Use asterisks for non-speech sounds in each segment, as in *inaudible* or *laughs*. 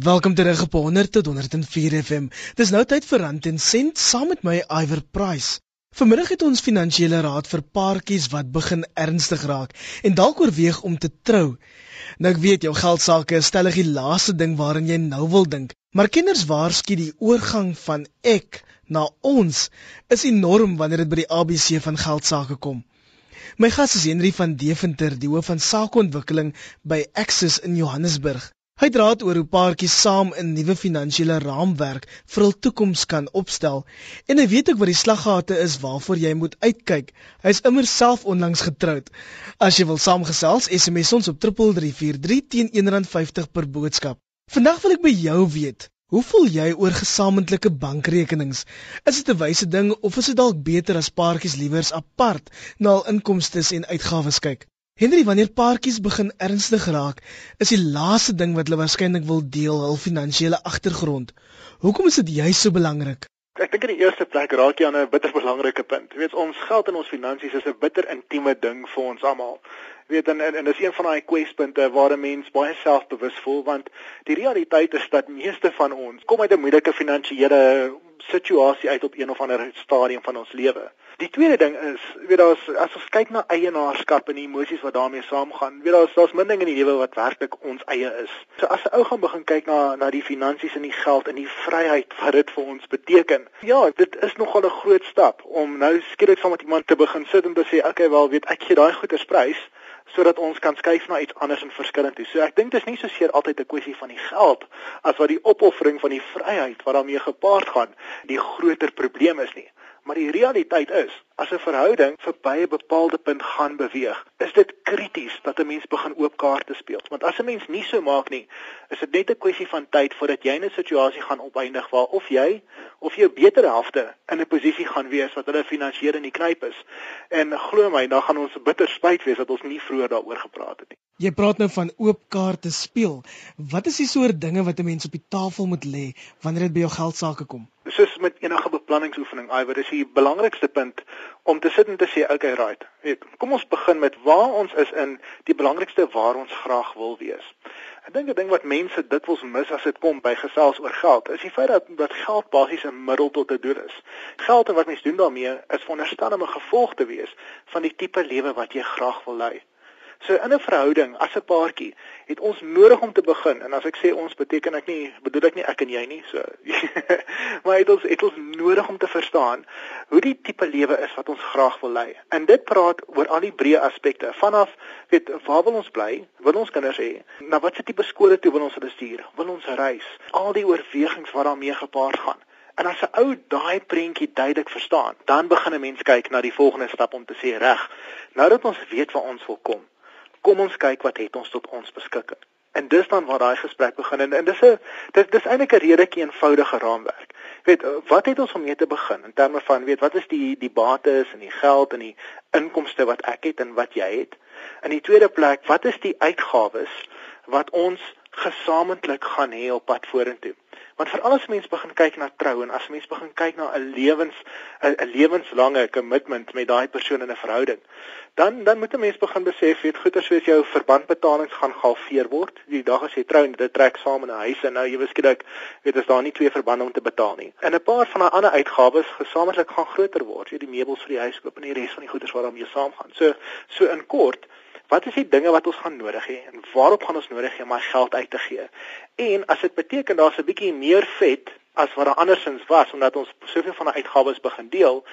Welkom terug op 100 tot 104 FM. Dis nou tyd vir Rand en Sent saam met my Iwer Price. Vanmiddag het ons finansiële raad vir paartjies wat begin ernstig raak en dalk oorweeg om te trou. Nou ek weet jou geld sake is stellig die laaste ding waaraan jy nou wil dink, maar kenners waarsku die oorgang van ek na ons is enorm wanneer dit by die ABC van geld sake kom. My gas is Henry van Deventer, die hoof van sakeontwikkeling by Axis in Johannesburg. Hy draat oor hoe paartjies saam 'n nuwe finansiële raamwerk vir hul toekoms kan opstel en hy weet ook wat die slaggate is waarvoor jy moet uitkyk. Hy is immer self onlangs getroud. As jy wil saamgesels, SMS ons op 3343 teen R1.50 per boodskap. Vandag wil ek by jou weet, hoe voel jy oor gesamentlike bankrekenings? Is dit 'n wyse ding of is dit dalk beter as paartjies liewers apart na hul inkomste en uitgawes kyk? Henry, wanneer paartjies begin ernstig raak, is die laaste ding wat hulle waarskynlik wil deel hul finansiële agtergrond. Hoekom is dit juist so belangrik? Ek dink in die eerste plek raak jy aan 'n bitter belangrike punt. Jy weet ons geld en ons finansies is 'n bitter intieme ding vir ons almal. Jy weet en en, en dis een van daai kwespunte waar 'n mens baie selfbewus voel want die realiteit is dat meeste van ons kom uit 'n moeilike finansiële situasie uit op een of ander stadium van ons lewe. Die tweede ding is, weet daar's as ons kyk na eienaarskap en die emosies wat daarmee saamgaan, weet daar's daar's min dinge in die lewe wat werklik ons eie is. So as 'n ou gaan begin kyk na na die finansies en die geld en die vryheid *laughs* wat dit vir ons beteken. Ja, dit is nogal 'n groot stap om nou skielik saam met iemand te begin sit en te sê, "Oké, wel, weet ek gee daai goeie prys." sodat ons kan skuif na iets anders en verskillend toe. So ek dink dit is nie so seer altyd 'n kwessie van die geld as wat die opoffering van die vryheid wat daarmee gepaard gaan die groter probleem is nie. Maar die realiteit is, as 'n verhouding verby 'n bepaalde punt gaan beweeg, is dit krities dat 'n mens begin oop kaarte speel. Want as 'n mens nie so maak nie, is dit net 'n kwessie van tyd voordat jy in 'n situasie gaan opeindig waar of jy of jou beter helfte in 'n posisie gaan wees wat hulle finansiële in die knyp is. En glo my, dan gaan ons bitter spyt wees dat ons nie vroeër daaroor gepraat het nie. Jy praat nou van oop kaarte speel. Wat is die soort dinge wat 'n mens op die tafel moet lê wanneer dit by jou geld sake kom? Soos met enige beplanningsoefening, ai, wat is die belangrikste punt om te sit en te sê, okay, right. Weet, kom ons begin met waar ons is in die belangrikste waar ons graag wil wees. Ek dink 'n ding wat mense dikwels mis as dit kom by gesels oor geld, is die feit dat dat geld basies 'n middel tot 'n doel is. Geld en wat mense doen daarmee is veronderstel om 'n gevolg te wees van die tipe lewe wat jy graag wil lei. So in 'n verhouding as 'n paartjie het ons nodig om te begin en as ek sê ons beteken ek nie bedoel ek nie ek en jy nie so *laughs* maar het ons het ons nodig om te verstaan hoe die tipe lewe is wat ons graag wil lei. En dit praat oor al die breë aspekte vanaf weet waar wil ons bly? Wil ons kinders hê? Na watter tipe skole toe wil ons hulle stuur? Wil ons reis? Al die oorwegings wat daarmee gepaard gaan. En as 'n ou daai prentjie duidelik verstaan, dan begin 'n mens kyk na die volgende stap om te sê reg. Nou dat ons weet waar ons wil kom, kom ons kyk wat het ons tot ons beskikking. En dis dan waar daai gesprek begin en, en dis 'n dis dis eintlik 'n redelike eenvoudige raamwerk. Weet, wat het ons om mee te begin in terme van weet wat is die die bates en die geld en die inkomste wat ek het en wat jy het? In die tweede plek, wat is die uitgawes wat ons gesamentlik gaan hê op pad vorentoe? Want vir alles mense begin kyk na trou en as mense begin kyk na 'n lewens 'n lewenslange commitment met daai persoon in 'n verhouding, dan dan moet 'n mens begin besef weet goeie soos jou verbandbetalings gaan gehalveer word. Die dag as jy trou en dit trek saam in 'n huis en nou jy beskiklik weet as daar nie twee verbande om te betaal nie. En 'n paar van daai ander uitgawes gesamentlik gaan groter word. Jy die meubels vir die huis koop en die res van die goederes wat daarmee saamgaan. So so in kort Wat is die dinge wat ons gaan nodig hê en waarop gaan ons nodig hê om my geld uit te gee? En as dit beteken daar's 'n bietjie meer vet as wat daar andersins was omdat ons soveel van die uitgawes begin deel,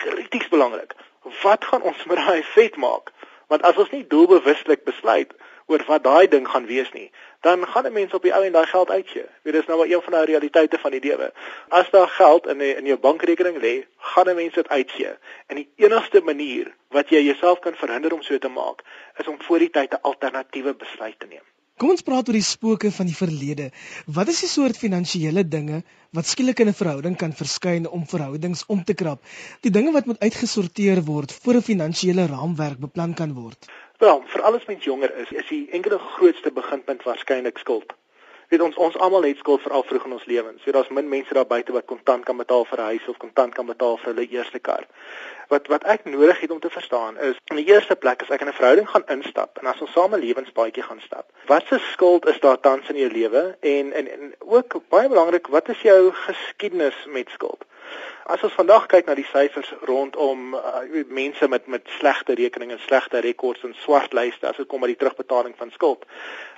krities belangrik. Wat gaan ons met daai vet maak? Want as ons nie doelbewuslik besluit oor wat daai ding gaan wees nie, dan gaan 'n mens op die ou en daai geld uitgee. Dit is nou maar een van die realiteite van die lewe. As daar geld in die, in jou bankrekening lê, gaan 'n mens dit uitgee. En die enigste manier wat jy jouself kan verhinder om so te maak, is om voor die tyd 'n alternatiewe besluit te neem. Kom ons praat oor die spooke van die verlede. Wat is die soort finansiële dinge wat skielik in 'n verhouding kan verskyn om verhoudings om te krap? Die dinge wat moet uitgesorteer word voor 'n finansiële raamwerk beplan kan word. Wel, vir alles mens jonger is, is die enkele grootste beginpunt waarskynlik skuld. Weet ons ons almal het skuld veral vroeg in ons lewens. Weet daar's min mense daar buite wat kontant kan betaal vir 'n huis of kontant kan betaal vir hulle eerste kar. Wat wat ek nodig het om te verstaan is in die eerste plek as ek in 'n verhouding gaan instap en as ons same lewenspaadjie gaan stap. Wat se skuld is daar tans in jou lewe en en en ook baie belangrik, wat is jou geskiedenis met skuld? As ons vandag kyk na die syfers rondom uh, mense met met slegte rekeninge, slegte rekords en swart lyste as dit kom by die terugbetaling van skuld,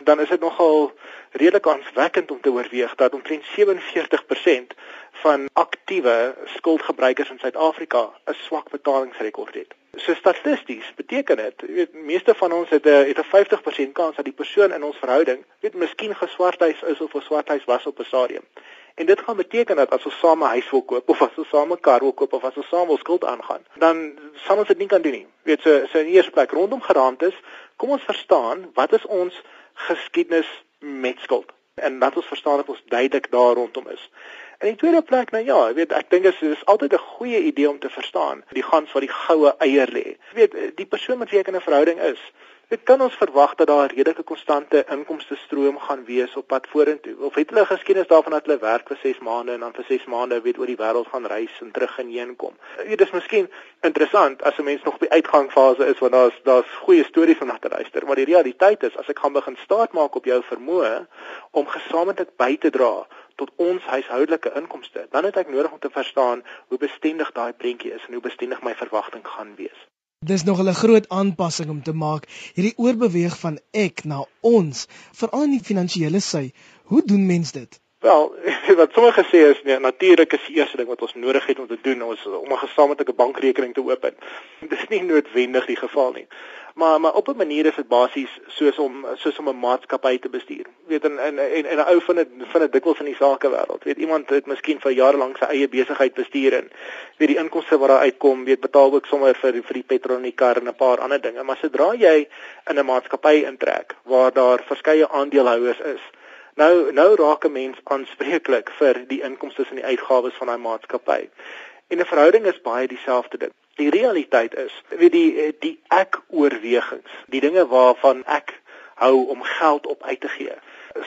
dan is dit nogal redelik aanswekkend om te oorweeg dat omtrent 47% van aktiewe skuldgebruikers in Suid-Afrika 'n swak betalingsrekord het. So statisties beteken dit, jy weet, meeste van ons het 'n het 'n 50% kans dat die persoon in ons verhouding, weet, miskien geswarthuis is of 'n swarthuis was op 'n stadium. En dit gaan beteken dat as ons same huis wil koop of as ons same kar wil koop of as ons same skuld aangaan, dan sal ons dit nie kan doen nie. Weet so so in die eerste plek rondom geraamtes, kom ons verstaan wat is ons geskiedenis met skuld en dat ons verstaan dat ons duidelik daar rondom is. In die tweede plek, nou ja, ek weet ek dink dit is altyd 'n goeie idee om te verstaan die gans wat die goue eier lê. Jy weet die persoon met wie ek in 'n verhouding is, Dit kan ons verwag dat daar 'n redelike konstante inkomste stroom gaan wees op pad vorentoe. Of het hulle geskiedenis daarvan dat hulle werk vir 6 maande en dan vir 6 maande weet oor die wêreld gaan reis en terug en heen kom. Dit is miskien interessant as 'n mens nog by uitgangsfase is want daar's daar's goeie stories om na te luister, maar die realiteit is as ek gaan begin staat maak op jou vermoë om gesamentlik by te dra tot ons huishoudelike inkomste, dan het ek nodig om te verstaan hoe bestendig daai prentjie is en hoe bestendig my verwagting gaan wees. Dis nog 'n groot aanpassing om te maak, hierdie oorbeweeg van ek na ons, veral in die finansiële sy. Hoe doen mens dit? Wel, *laughs* wat sommige sê is nee, natuurlik is die eerste ding wat ons nodig het om te doen is om 'n gesamentlike bankrekening te open. Dit is nie noodwendig die geval nie maar maar op 'n manier is dit basies soos om soos om 'n maatskappy te bestuur. Weet en en en, 'n ou van 'n van 'n dikwels in die sakewêreld. Weet iemand het miskien vir jare lank sy eie besigheid bestuur en weet die inkomste wat daar uitkom, weet betaal ook sommer vir vir die petrol in die kar en 'n paar ander dinge. Maar sodra jy in 'n maatskappy intrek waar daar verskeie aandeelhouers is, nou nou raak 'n mens aanspreeklik vir die inkomste en die uitgawes van daai maatskappy. En 'n verhouding is baie dieselfde ding. Die realiteit is, weet die die ek oorwegings, die dinge waarvan ek hou om geld op uit te gee,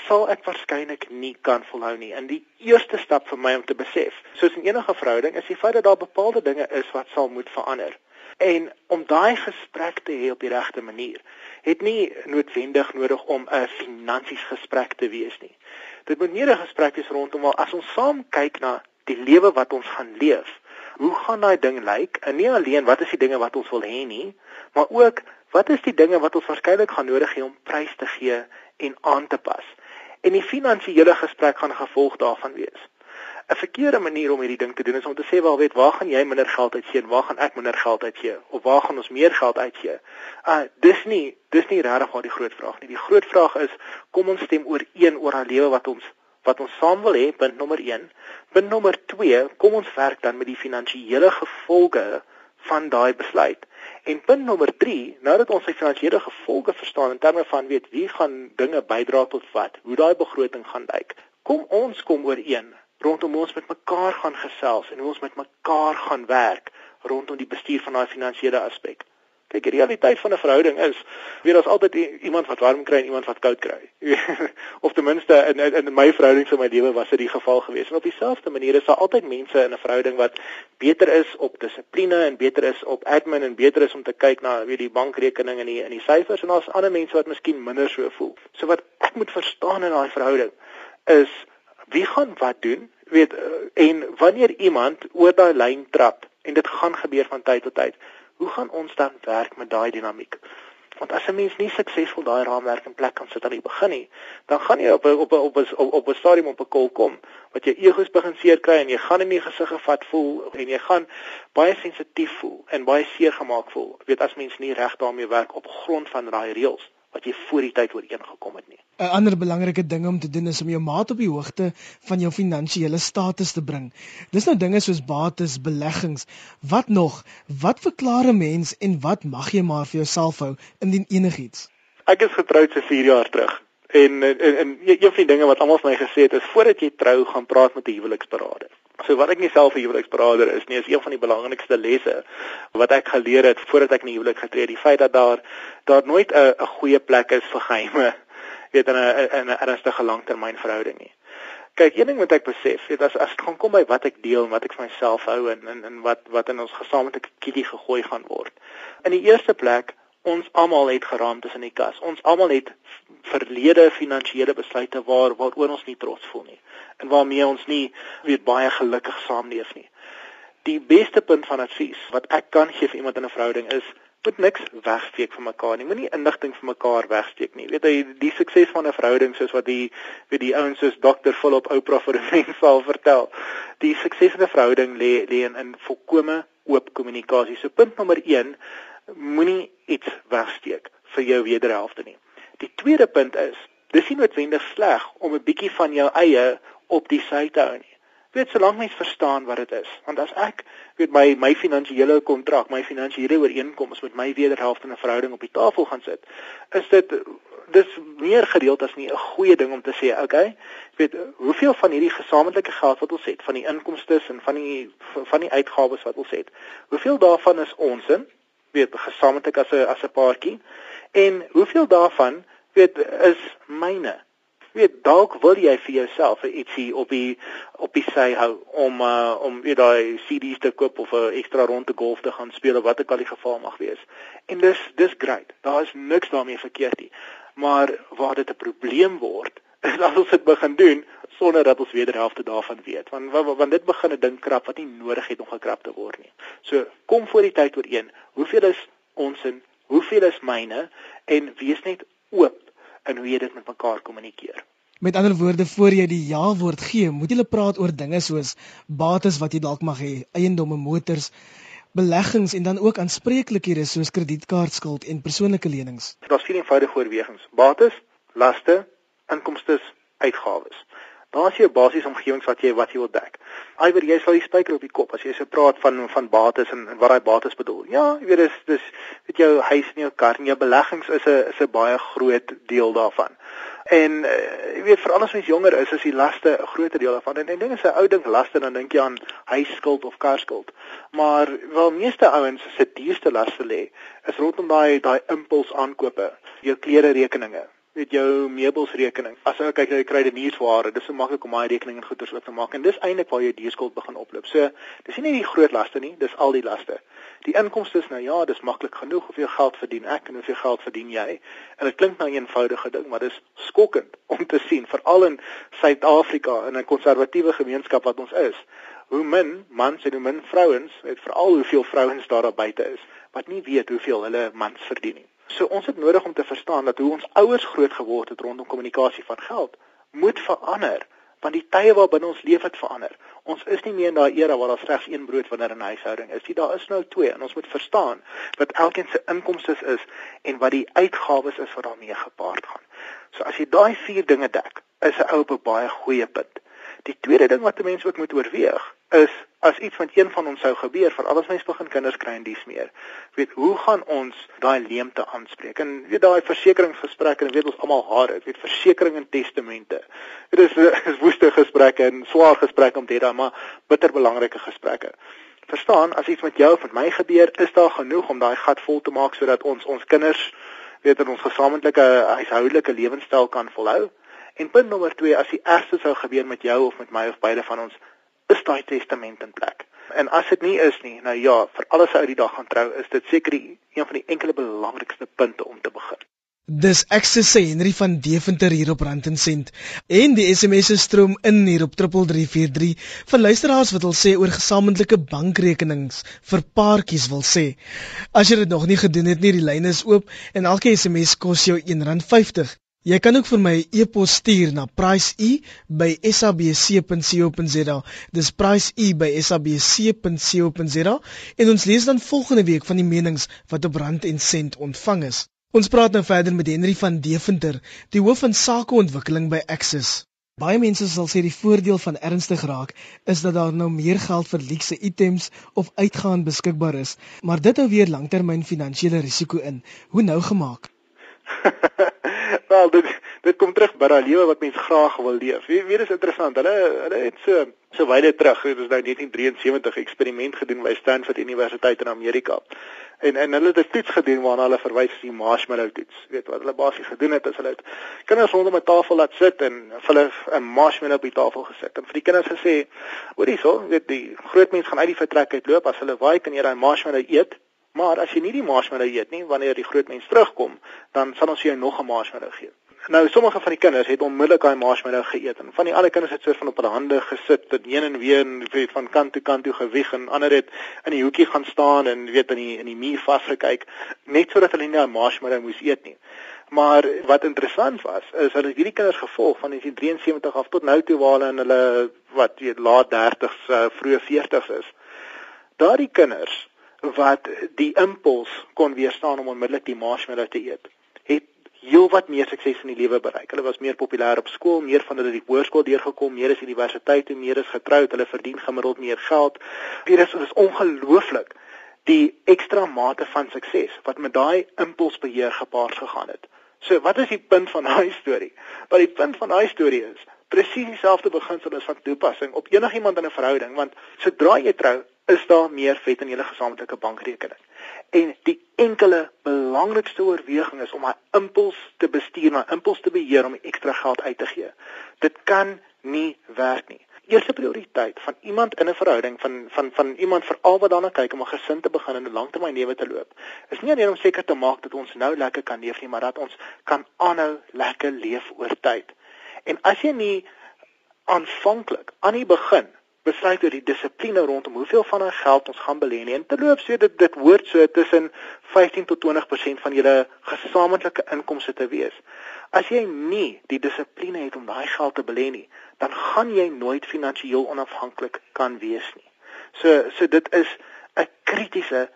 sal ek waarskynlik nie kan volhou nie. En die eerste stap vir my om te besef, soos in enige verhouding, is die feit dat daar bepaalde dinge is wat sal moet verander. En om daai gesprek te hê op die regte manier, het nie noodwendig nodig om 'n finansies gesprek te wees nie. Dit moet meer 'n gesprek wees rondom wel as ons saam kyk na die lewe wat ons gaan leef hoe gaan daai ding lyk? En nie alleen wat is die dinge wat ons wil hê nie, maar ook wat is die dinge wat ons waarskynlik gaan nodig hê om prys te gee en aan te pas. En die finansiële gesprek gaan gevolg daarvan wees. 'n Verkeerde manier om hierdie ding te doen is om te sê wel weet waar gaan jy minder geld uitgee waar gaan ek minder geld uitgee of waar gaan ons meer geld uitgee? Uh dis nie dis nie regtig waar die groot vraag nie. Die groot vraag is kom ons stem ooreen oor 'n lewe wat ons wat ons saam wil hê, punt nommer 1. Punt nommer 2, kom ons werk dan met die finansiële gevolge van daai besluit. En punt nommer 3, nou dat ons die finansiële gevolge verstaan in terme van weet wie gaan dinge bydra tot wat, hoe daai begroting gaan lyk. Kom ons kom ooreen rondom ons met mekaar gaan gesels en hoe ons met mekaar gaan werk rondom die bestuur van daai finansiële aspek. Kyk, die realiteit van 'n verhouding is, weet daar's altyd iemand wat warm kry en iemand wat koud kry. *laughs* of ten minste in, in in my verhoudings in my lewe was dit die geval gewees. En op dieselfde manier is daar altyd mense in 'n verhouding wat beter is op dissipline en beter is op admin en beter is om te kyk na weet die bankrekening en die in die syfers en daar's ander mense wat miskien minder so voel. So wat ek moet verstaan in daai verhouding is wie gaan wat doen? Weet en wanneer iemand oor daai lyn trap en dit gaan gebeur van tyd tot tyd hoe gaan ons dan werk met daai dinamiek? Want as 'n mens nie suksesvol daai raamwerk in plek kan sit aan die begin nie, dan gaan jy op op op op op 'n stadium op 'n kol kom wat jou egos begin seer kry en jy gaan in die gesig gevat voel en jy gaan baie sensitief voel en baie seer gemaak voel. Jy weet as mens nie reg daarmee werk op grond van daai reëls wat jy voor die tyd ooreengekom het nie. 'n Ander belangrike ding om te doen is om jou maat op die hoogte van jou finansiële status te bring. Dis nou dinge soos bates, beleggings, wat nog? Wat verklaar 'n mens en wat mag jy maar vir jouself hou indien enigiets? Ek is getroud se 4 jaar terug. En en, en een van die dinge wat almal vir my gesê het is voordat jy trou, gaan praat met 'n huweliksberader. So wat ek myself 'n huweliksberader is, nie is een van die belangrikste lesse wat ek geleer het voordat ek in die huwelik getree het, die feit dat daar daar nooit 'n 'n goeie plek is vir geheime *laughs* weet in 'n in 'n ernstige langtermynverhouding nie. Kyk, een ding wat ek besef, weet as as dit gaan kom by wat ek deel en wat ek vir myself hou en en, en wat wat in ons gesamentlike kielie gegooi gaan word. In die eerste plek ons almal het geraamtes in die kas. Ons almal het verlede finansiële besluite waar waaroor ons nie trots voel nie en waarmee ons nie weet baie gelukkig saamleef nie. Die beste punt van advies wat ek kan gee vir iemand in 'n verhouding is moet niks wegsteek van mekaar nie. Moenie inligting van mekaar wegsteek nie. Weet jy, die sukses van 'n verhouding soos wat die weet die ouens soos Dr. Philip Oprah vir 'n mens sal vertel. Die sukses van 'n verhouding lê lê in, in volkomme oop kommunikasie. So punt nommer 1 moenie iets wegsteek vir jou wederhelfte nie. Die tweede punt is, dis nie noodwendig sleg om 'n bietjie van jou eie op die sy te hou nie. Weet solank mens verstaan wat dit is, want as ek weet my my finansiële kontrak, my finansiële ooreenkoms met my wederhelfte 'n verhouding op die tafel gaan sit, is dit dis meer gereeld as nie 'n goeie ding om te sê, okay, weet hoeveel van hierdie gesamentlike geld wat ons het, van die inkomste en van die van die uitgawes wat ons het, hoeveel daarvan is ons in weet gesamentlik as 'n as 'n paartjie en hoeveel daarvan weet is myne weet dalk wil jy vir jouself ietsie op die op die sy hou om uh, om weet daai CD's te koop of 'n ekstra ronde golf te gaan speel of wat ook al die geval mag wees en dis dis great daar is niks daarmee verkeerd nie maar waar dit 'n probleem word *laughs* is as ons dit begin doen sonder dat ons wederhelfte daarvan weet. Want want dit begin 'n ding krap wat nie nodig het om gekrap te word nie. So kom voor die tyd ooreen. Hoeveel is ons in? Hoeveel is myne? En wees net oop in hoe jy dit met mekaar kommunikeer. Met ander woorde, voor jy die ja woord gee, moet jy praat oor dinge soos bates wat jy dalk mag hê, eiendomme, motors, beleggings en dan ook aanspreeklikhede soos kredietkaartskuld en persoonlike lenings. Daar's vier eenvoudige oorwegings: bates, laste, inkomste, uitgawes. Daar is jou basiese omgewings wat jy wat jy wil dek. Iwer jy sal die spyker op die kop as jy so praat van van bates en, en wat daai bates bedoel. Ja, jy weet dis dis weet jou huis en jou kar en jou beleggings is 'n is 'n baie groot deel daarvan. En uh, jy weet vir alles wat jonger is, is die laste 'n groot deel daarvan. En, en ding is 'n ou ding laste dan dink jy aan huisskuld of karskuld. Maar wel meeste ouens se duurste laste lê is rondom daai daai impuls aankope, jou klere rekeninge met jou meubelsrekening. As jy kyk na jou kruideniersware, dis so maklik om daai rekening en goederes oop te maak en dis eintlik waar jou dieskuld begin oploop. So, dis nie die groot laste nie, dis al die laste. Die inkomste is nou ja, dis maklik genoeg hoeveel geld verdien ek en hoeveel geld verdien jy. En dit klink nou 'n eenvoudige ding, maar dis skokkend *laughs* om te sien, veral in Suid-Afrika in 'n konservatiewe gemeenskap wat ons is. Hoe min mans en hoe min vrouens, veral hoeveel vrouens daar buite is wat nie weet hoeveel hulle mans verdien nie. So ons het nodig om te verstaan dat hoe ons ouers groot geword het rondom kommunikasie van geld moet verander want die tye waarbinne ons leef het verander. Ons is nie meer in daai era waar daar slegs een brood wanneer 'n huishouding is nie. Daar is nou twee en ons moet verstaan wat elkeen se inkomste is en wat die uitgawes is wat daarmee gepaard gaan. So as jy daai vier dinge dek, is 'n ou op 'n baie goeie punt. Die tweede ding wat 'n mens ook moet oorweeg is as iets met een van ons sou gebeur, vir alles mens begin kinders kry en dies meer. Weet, hoe gaan ons daai leemte aanspreek? En weet daai versekeringsgesprekke, en weet ons almal haar, weet versekerings en testamente. Dit is *laughs* is woeste gesprekke en swaar gesprekke om te hê, maar bitter belangrike gesprekke. Verstaan, as iets met jou of met my gebeur, is daar genoeg om daai gat vol te maak sodat ons ons kinders weet in ons gesamentlike huishoudelike lewenstyl kan volhou. En punt nommer 2, as die ergste sou gebeur met jou of met my of beide van ons, is daai testament in plek. En as dit nie is nie, nou ja, vir alles uit die dag gaan trou, is dit seker een van die enkele belangrikste punte om te begin. Dis ek sê Henry van Deventer hier op Rand en Sent en die SMS'e stroom in hier op 3343 van luisteraars wat wil sê oor gesamentlike bankrekenings vir paartjies wil sê. As jy dit nog nie gedoen het nie, die lyn is oop en elke SMS kos jou R1.50. Jy kan ook vir my e-pos stuur na priceu@sabc.co.za. Dis priceu@sabc.co.za en ons lees dan volgende week van die menings wat op Rand en Sent ontvang is. Ons praat nou verder met Henry van Deventer, die hoof van sakeontwikkeling by Axis. Baie mense sal sê die voordeel van ernstig raak is dat daar nou meer geld vir luukse items of uitgaan beskikbaar is, maar dit hou weer langtermyn finansiële risiko in. Hoe nou gemaak? *laughs* Wel, dit dit kom terug by daai lewe wat mens graag wil leef. Wie weet is interessant. Hulle hulle het so so wyde terug, dit is nou 1973 eksperiment gedoen by Stanford Universiteit in Amerika. En en hulle het 'n toets gedoen waarna hulle verwys as die marshmallow toets. Weet wat hulle basies gedoen het is hulle het kinders rondom 'n tafel laat sit en hulle 'n marshmallow op die tafel gesit. En vir die kinders gesê, hoor hierso, weet die groot mens gaan uit die vertrek uitloop as hulle waai kan jy daai marshmallow eet. Maar as jy nie die marshmallow eet nie, wanneer die groot mens terugkom, dan sal ons jou nog 'n marshmallow gee. Nou sommige van die kinders het onmiddellik daai marshmallow geëet en van die ander kinders het soort van op hulle hande gesit en heen en weer en weet van kant toe kant toe gewieg en ander het in die hoekie gaan staan en weet in die in die muur vasgekyk net sodat hulle nie daai marshmallow moes eet nie. Maar wat interessant was is hulle het hierdie kinders gevolg van 1973 af tot nou toe waar hulle in hulle wat weet laat 30s uh, vroeë 40s is. Daardie kinders wat die impuls kon weerstaan om onmiddellik die marshmallow te eet heelwat meer sukses in die lewe bereik. Hulle was meer populêr op skool, meer van hulle het die hoërskool deurgekom, meer is universiteit toe, meer is getroud, hulle verdien gemiddeld meer geld. Dit is dit is ongelooflik die ekstra mate van sukses wat met daai impulsbeheer gepaard gegaan het. So, wat is die punt van daai storie? Wat die punt van daai storie is, presies dieselfde beginsel is van toepassing op enigiemand in 'n verhouding, want sodra jy trou, is daar meer vet in julle gesamentlike bankrekening. En die enkele belangrikste oorweging is om my impuls te bestuur, my impuls te beheer om ekstra geld uit te gee. Dit kan nie werk nie. Eerste prioriteit van iemand in 'n verhouding van van van iemand veral wat daarna kyk om 'n gesin te begin en 'n langtermynlewe te loop, is nie alleen om seker te maak dat ons nou lekker kan leef nie, maar dat ons kan aanhou lekker leef oor tyd. En as jy nie aanvanklik aan die begin besluit oor die dissipline rondom hoeveel van ons geld ons gaan belê nie. En terloops, so dit dit hoort so tussen 15 tot 20% van julle gesamentlike inkomste te wees. As jy nie die dissipline het om daai geld te belê nie, dan gaan jy nooit finansiëel onafhanklik kan wees nie. So so dit is 'n kritiese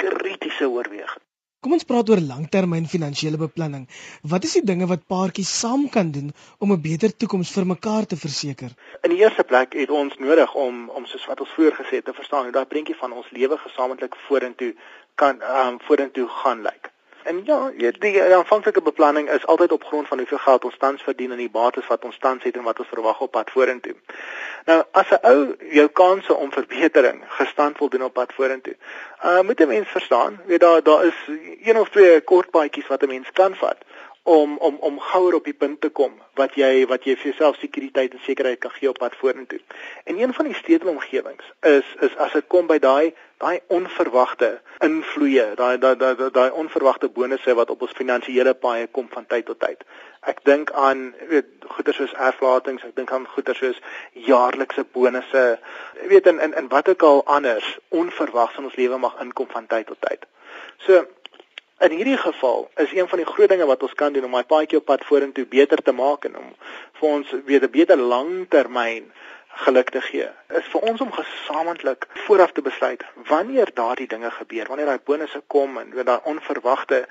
kritiese oorweging. Kom ons praat oor langtermyn finansiële beplanning. Wat is die dinge wat paartjies saam kan doen om 'n beter toekoms vir mekaar te verseker? In die eerste plek het ons nodig om om soos wat ons vroeër gesê het te verstaan hoe daai prentjie van ons lewe gesamentlik vorentoe kan um, vorentoe gaan lyk. En ja, die, aanvanklike beplanning is altyd op grond van hoeveel geld ons tans verdien en die bates wat ons tans het en wat ons verwag op pad vorentoe. Nou, as 'n ou jou kanse om verbetering gestand wil doen op pad vorentoe, uh moet 'n mens verstaan, weet daar daar is een of twee kort paadjies wat 'n mens kan vat om om om gouer op die punt te kom wat jy wat jy vir jouself sekuriteit en sekerheid kan gee op pad vorentoe. En een van die stedelomgewings is is as dit kom by daai daai onverwagte invloeye, daai daai daai daai onverwagte bonusse wat op ons finansiële paaie kom van tyd tot tyd. Ek dink aan weet goeder soos erflatings, ek dink aan goeder soos jaarlikse bonusse. Weet in in in wat ook al anders onverwags in ons lewe mag inkom van tyd tot tyd. So In hierdie geval is een van die groot dinge wat ons kan doen om my paadjie op pad vorentoe beter te maak en om vir ons weer 'n beter langtermyn geluk te gee. Is vir ons om gesamentlik vooraf te besluit wanneer daardie dinge gebeur, wanneer daai bonusse kom en wanneer daai onverwagte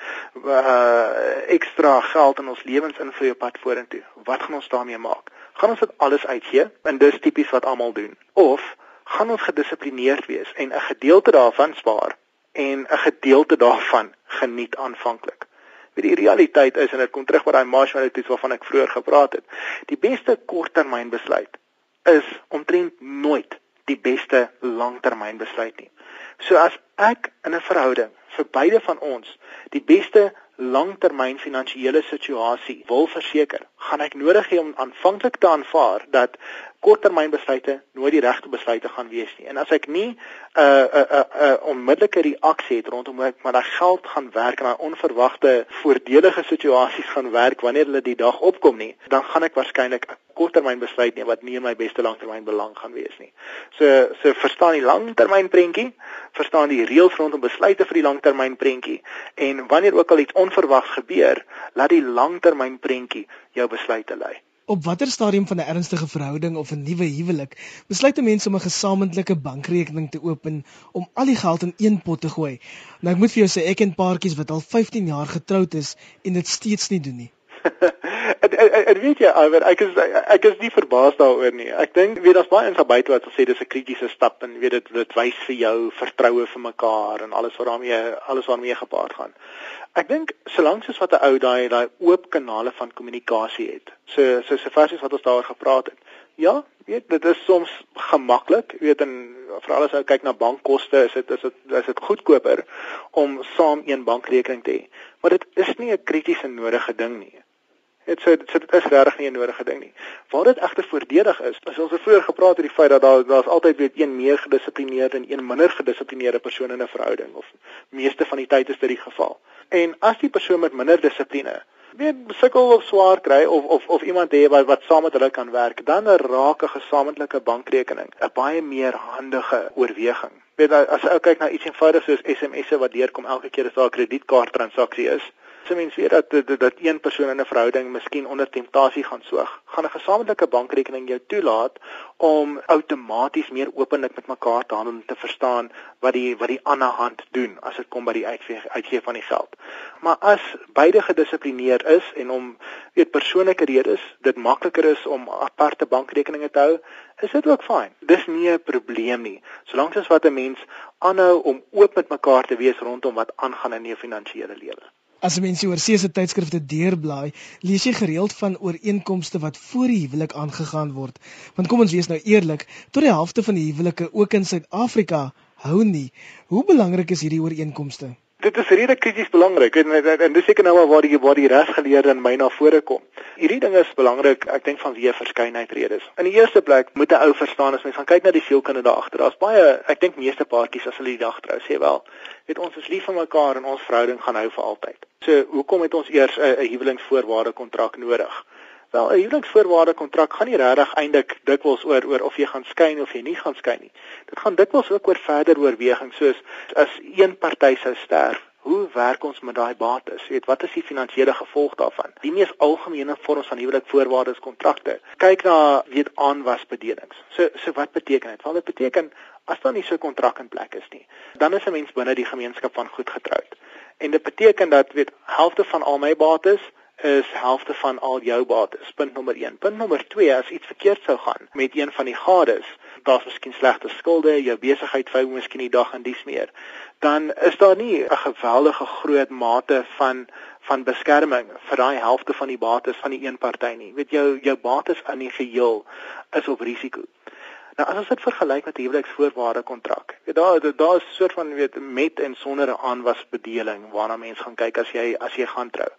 uh ekstra geld in ons lewens invloei op pad vorentoe. Wat gaan ons daarmee maak? Gaan ons dit alles uitgee? En dis tipies wat almal doen. Of gaan ons gedissiplineerd wees en 'n gedeelte daarvan spaar en 'n gedeelte daarvan geniet aanvanklik. Wie die realiteit is en dit kom terug by daai marshmallow toets waarvan ek vroeër gepraat het. Die beste korttermynbesluit is omtrent nooit die beste langtermynbesluit nie. So as ek in 'n verhouding vir beide van ons die beste langtermyn finansiële situasie wil verseker, gaan ek nodig hê om aanvanklik te aanvaar dat korttermynbesluite nooit die regte besluite gaan wees nie. En as ek nie 'n uh, 'n uh, 'n uh, 'n uh, onmiddellike reaksie het rondom hoe ek maar daai geld gaan werk en daai onverwagte voordelige situasies gaan werk wanneer hulle die dag opkom nie, dan gaan ek waarskynlik 'n korttermynbesluit neem wat nie in my beste langtermynbelang gaan wees nie. So so verstaan die langtermynprentjie, verstaan die reëls rondom besluite vir die langtermynprentjie en wanneer ook al iets onverwags gebeur, laat die langtermynprentjie jou besluite lei. Op watter stadium van 'n ernstige verhouding of 'n nuwe huwelik besluit 'n mens om 'n gesamentlike bankrekening te open om al die geld in een pot te gooi? Nou ek moet vir jou sê ek en paartjies wat al 15 jaar getroud is en dit steeds nie doen nie. *laughs* Ek ek weet jy Iver, ek is ek is nie verbaas daaroor nie. Ek dink weet daar's baie insig buite wat sê dis 'n kritiese stap en weet dit dit wys vir jou vertroue vir mekaar en alles wat daarmee alles waarmee gepaard gaan. Ek dink solank soos wat 'n ou daai daai oop kanale van kommunikasie het. So so so versies wat ons daaroor gepraat het. Ja, weet dit is soms gemaklik, weet en veral as jy kyk na bankkoste, is dit is dit is dit goedkoper om saam een bankrekening te hê. Maar dit is nie 'n kritiese nodige ding nie. Dit sê dit, dit is regtig nie 'n nodige ding nie. Waar dit egter voordelig is, as ons vroeër gepraat het oor die feit dat daar daar's altyd weet een meer gedissiplineerde en een minder gedissiplineerde persoon in 'n verhouding of meeste van die tyd is dit die geval. En as die persoon met minder dissipline weet sukkel of swaar kry of of of iemand hê wat wat saam met hulle kan werk, dan 'n gesamentlike bankrekening 'n baie meer handige oorweging. Weet as jy kyk na iets eenvoudigs soos SMS'e wat deurkom elke keer as daar 'n kredietkaart transaksie is, So mense weet dat, dat dat een persoon in 'n verhouding miskien onder temptasie gaan soog. Gaan 'n gesamentlike bankrekening jou toelaat om outomaties meer openlik met mekaar te handel en te verstaan wat die wat die ander hand doen as dit kom by die uitgee uitgee van die geld. Maar as beide gedissiplineerd is en om weet persoonlike redes dit makliker is om aparte bankrekeninge te hou, is dit ook fyn. Dis nie 'n probleem nie. Solank as wat 'n mens aanhou om oop met mekaar te wees rondom wat aangaan in jou finansiële lewe. As mense oor see se tydskrifte deurblaai, lees jy gereeld van ooreenkomste wat voor die huwelik aangegaan word. Want kom ons wees nou eerlik, tot die helfte van die huwelike ook in Suid-Afrika hou nie. Hoe belangrik is hierdie ooreenkomste? Dit is redelik krities belangrik en en, en dis seker nou maar waar die waar die regsgeleerde in my na vore kom. Hierdie ding is belangrik, ek dink van wie 'n verskeidenheid redes. In die eerste plek moet 'n ou verstaan as mens gaan kyk na die sielkunde daar agter. Daar's baie, ek dink meeste paartjies as hulle die dag trou sê wel, weet ons is lief vir mekaar en ons verhouding gaan hou vir altyd. So, hoekom het ons eers 'n huweliksvoorwaarde kontrak nodig? Wel, 'n huweliksvoorwaarde kontrak gaan nie regtig eintlik dikwels oor oor of jy gaan skei of jy nie gaan skei nie. Dit gaan dikwels ook oor verder oorwegings soos as een party sou sterf, hoe werk ons met daai bates? Jy weet, wat is die finansiële gevolg daarvan? Die mees algemene vorms van huwelikvoorwaardes kontrakte. Kyk na weet aanwasbedelings. So so wat beteken dit? Wel dit beteken as daar nie so 'n kontrak in plek is nie, dan is 'n mens binne die gemeenskap van goed getroud. En dit beteken dat weet helfte van al my bates is helfte van al jou bates. Punt nommer 1. Punt nommer 2 as iets verkeerd sou gaan met een van die gades, daar's miskien slegte skulde, jou besigheid vou miskien die dag en dies meer, dan is daar nie 'n geweldige groot mate van van beskerming vir daai helfte van die bates van die een party nie. Weet jou jou bates aan die geheel is op risiko. Nou as ons dit vergelyk met huweliksvoorwaarde kontrak. Weet daar daar is 'n soort van weet met en sonder 'n aanwasbedeling waarna mens gaan kyk as jy as jy gaan trou.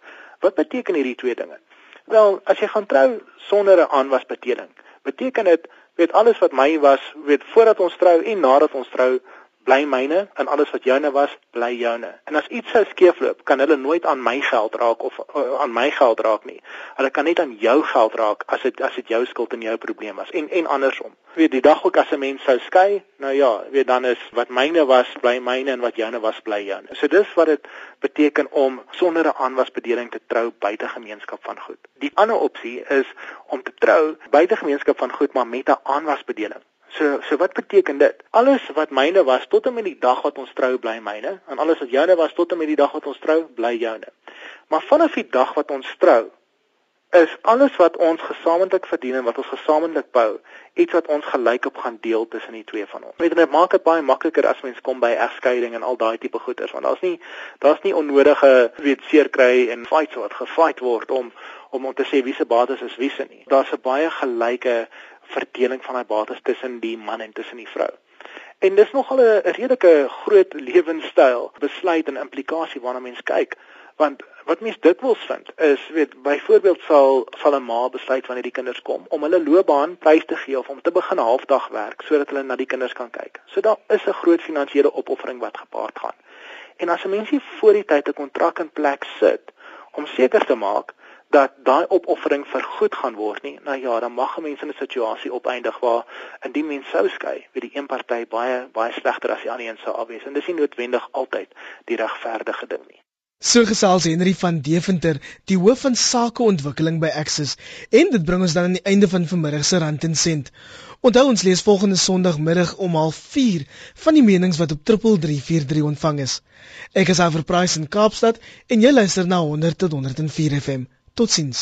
Wat beteken hierdie twee dinge? Wel, as jy gaan trou sonder 'n aanwasbedeling, beteken dit weet alles wat my was, weet voordat ons trou en nadat ons trou, bly myne en alles wat joune was, bly joune. En as iets sou skeefloop, kan hulle nooit aan my geld raak of uh, aan my geld raak nie. Hulle kan net aan jou geld raak as dit as dit jou skuld en jou probleem was en en andersom. Weet die dag ook as 'n mens sou skei, nou ja, weet dan is wat myne was, bly myne en wat joune was, bly joune. So dis wat dit beteken om sonder 'n aanwasbedeling te trou buite gemeenskap van goed. Die ander opsie is om te trou buite gemeenskap van goed maar met 'n aanwasbedeling. So so wat beteken dit? Alles wat myne was tot en met die dag wat ons trou bly myne en alles wat joune was tot en met die dag wat ons trou bly joune. Maar vanaf die dag wat ons trou is alles wat ons gesamentlik verdien en wat ons gesamentlik bou, iets wat ons gelykop gaan deel tussen die twee van ons. Weet jy, dit maak dit baie makliker as mens kom by egskeiding en al daai tipe goeders want daar's nie daar's nie onnodige weet seer kry en fights wat gefight word om om om te sê wie se bates is wie se nie. Daar's 'n baie gelyke verdeling van daai bates tussen die man en tussen die vrou. En dis nogal 'n redelike groot lewenstyl besluit en implikasie waarna mens kyk, want wat mens dikwels vind is weet byvoorbeeld sal sal 'n ma besluit wanneer die kinders kom om hulle loopbaan prys te gee of om te begin halfdag werk sodat hulle na die kinders kan kyk. So daar is 'n groot finansiële opoffering wat gepaard gaan. En as 'n mens nie voor die tyd 'n kontrak in plek sit om seker te maak dat daai opoffering vergoed gaan word nie. Nou ja, dan mag 'n mens in 'n situasie opeindig waar indien mens sou skei, weet die een party baie baie slegter as die ander een sou afwees en dis nie noodwendig altyd die regverdige ding nie. So gesels Henry van Deventer, die hoof van sakeontwikkeling by Axis, en dit bring ons dan aan die einde van vanmiddag se rand en sent. Onthou ons lees volgende Sondagmiddag om 04:30 van die menings wat op 3343 ontvang is. Ek is Alver Price in Kaapstad en jy luister na 100 tot 104 FM. Totsins